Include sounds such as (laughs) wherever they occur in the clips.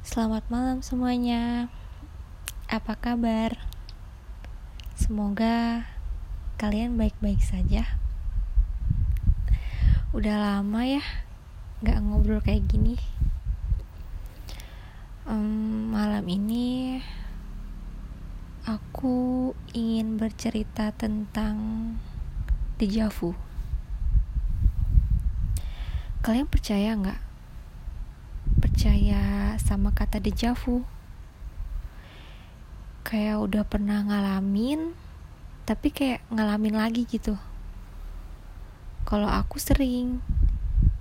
Selamat malam semuanya. Apa kabar? Semoga kalian baik-baik saja. Udah lama ya nggak ngobrol kayak gini. Um, malam ini aku ingin bercerita tentang dejavu. Kalian percaya nggak? Percaya sama kata dejavu? Kayak udah pernah ngalamin, tapi kayak ngalamin lagi gitu. Kalau aku sering,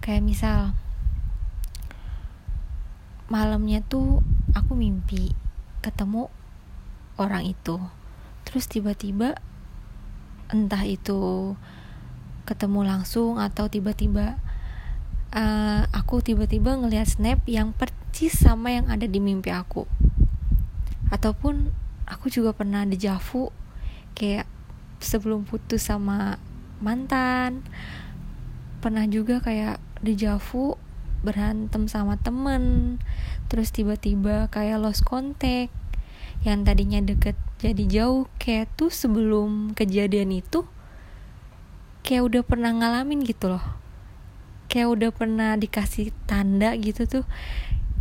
kayak misal malamnya tuh aku mimpi ketemu orang itu, terus tiba-tiba entah itu ketemu langsung atau tiba-tiba uh, aku tiba-tiba ngelihat snap yang percis sama yang ada di mimpi aku. Ataupun aku juga pernah dejavu kayak sebelum putus sama mantan. Pernah juga kayak dejavu berantem sama temen. Terus tiba-tiba kayak lost contact. Yang tadinya deket jadi jauh kayak tuh sebelum kejadian itu kayak udah pernah ngalamin gitu loh kayak udah pernah dikasih tanda gitu tuh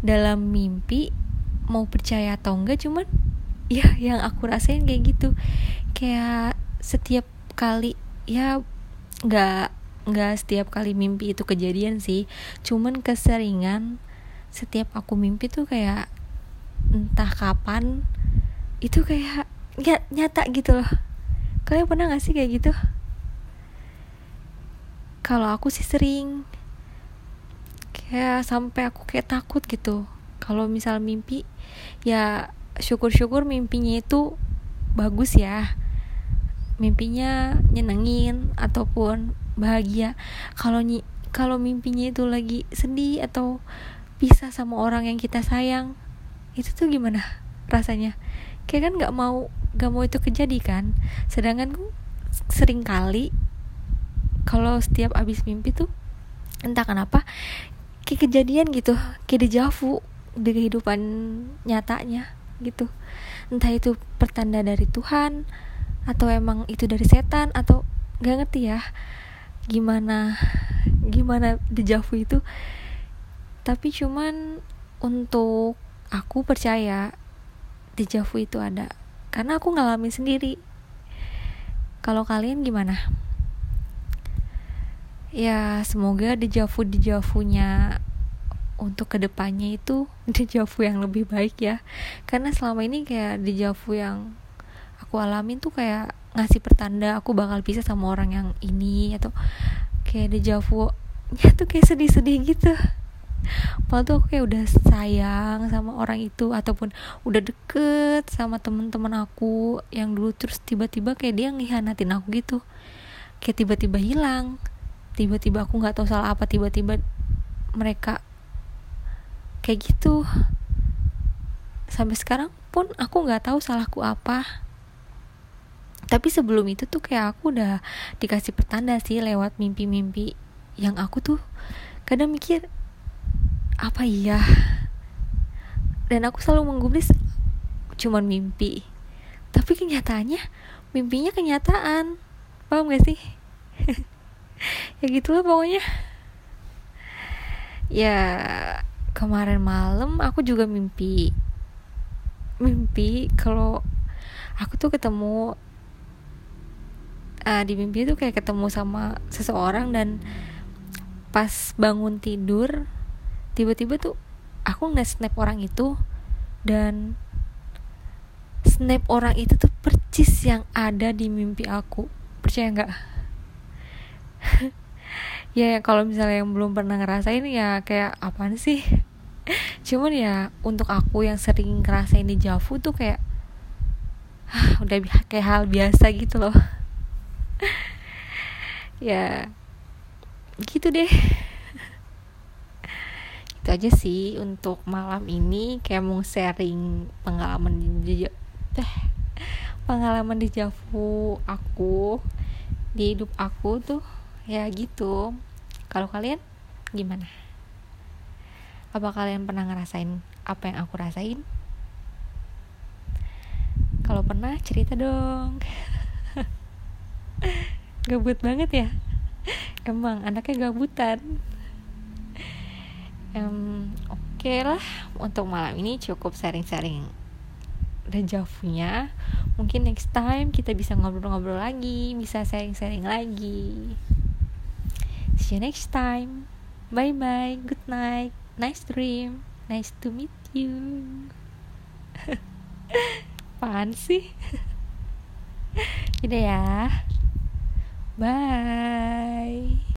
dalam mimpi mau percaya atau enggak cuman (laughs) ya yang aku rasain kayak gitu. Kayak setiap kali ya nggak nggak setiap kali mimpi itu kejadian sih. Cuman keseringan setiap aku mimpi tuh kayak entah kapan itu kayak ya, nyata gitu loh. Kalian pernah gak sih kayak gitu? Kalau aku sih sering kayak sampai aku kayak takut gitu. Kalau misal mimpi ya syukur-syukur mimpinya itu bagus ya. Mimpinya nyenengin ataupun bahagia. Kalau kalau mimpinya itu lagi sedih atau pisah sama orang yang kita sayang itu tuh gimana rasanya? Kayak kan nggak mau nggak mau itu kejadi kan? Sedangkan sering kali kalau setiap abis mimpi tuh entah kenapa kayak kejadian gitu kayak dejavu di kehidupan nyatanya gitu. Entah itu pertanda dari Tuhan atau emang itu dari setan atau nggak ngerti ya gimana gimana dejavu itu. Tapi cuman untuk aku percaya dejavu itu ada. Karena aku ngalamin sendiri. Kalau kalian gimana ya semoga dejavu dejavunya untuk ke depannya itu (laughs) dejavu yang lebih baik ya. Karena selama ini kayak dejavu yang aku alamin tuh kayak ngasih pertanda aku bakal pisah sama orang yang ini atau kayak dejavu ya tuh kayak sedih-sedih gitu. Padahal tuh aku kayak udah sayang sama orang itu ataupun udah deket sama temen-temen aku yang dulu terus tiba-tiba kayak dia ngianatin aku gitu. Kayak tiba-tiba hilang tiba-tiba aku nggak tahu salah apa tiba-tiba mereka kayak gitu. Sampai sekarang pun aku nggak tahu salahku apa. Tapi sebelum itu tuh kayak aku udah dikasih pertanda sih lewat mimpi-mimpi yang aku tuh kadang mikir apa iya? Dan aku selalu menggubris cuman mimpi. Tapi kenyataannya mimpinya kenyataan. Paham gak sih (laughs) ya gitulah pokoknya. Ya kemarin malam aku juga mimpi mimpi kalau aku tuh ketemu uh, di mimpi tuh kayak ketemu sama seseorang dan pas bangun tidur tiba-tiba tuh aku nggak snap orang itu dan snap orang itu tuh percis yang ada di mimpi aku. Percaya nggak ya kalau misalnya yang belum pernah ngerasain ya kayak apaan sih? (laughs) Cuman ya untuk aku yang sering ngerasain di Javu tuh kayak ah, udah kayak hal biasa gitu loh. (laughs) Ya gitu deh. (laughs) Itu aja sih untuk malam ini. Kayak mau sharing pengalaman di pengalaman di Javu aku di hidup aku tuh ya gitu kalau kalian gimana Apa kalian pernah ngerasain apa yang aku rasain? Kalau pernah cerita dong. (laughs) Gabut banget ya. Emang anaknya gabutan. Um, Oke okay lah, untuk malam ini cukup sharing-sharing dejavunya. Mungkin next time kita bisa ngobrol-ngobrol lagi, bisa sharing-sharing lagi. See you next time. Bye bye. Good night. Nice dream. Nice to meet you. (laughs) Apaan sih? (laughs) Udah ya. Bye.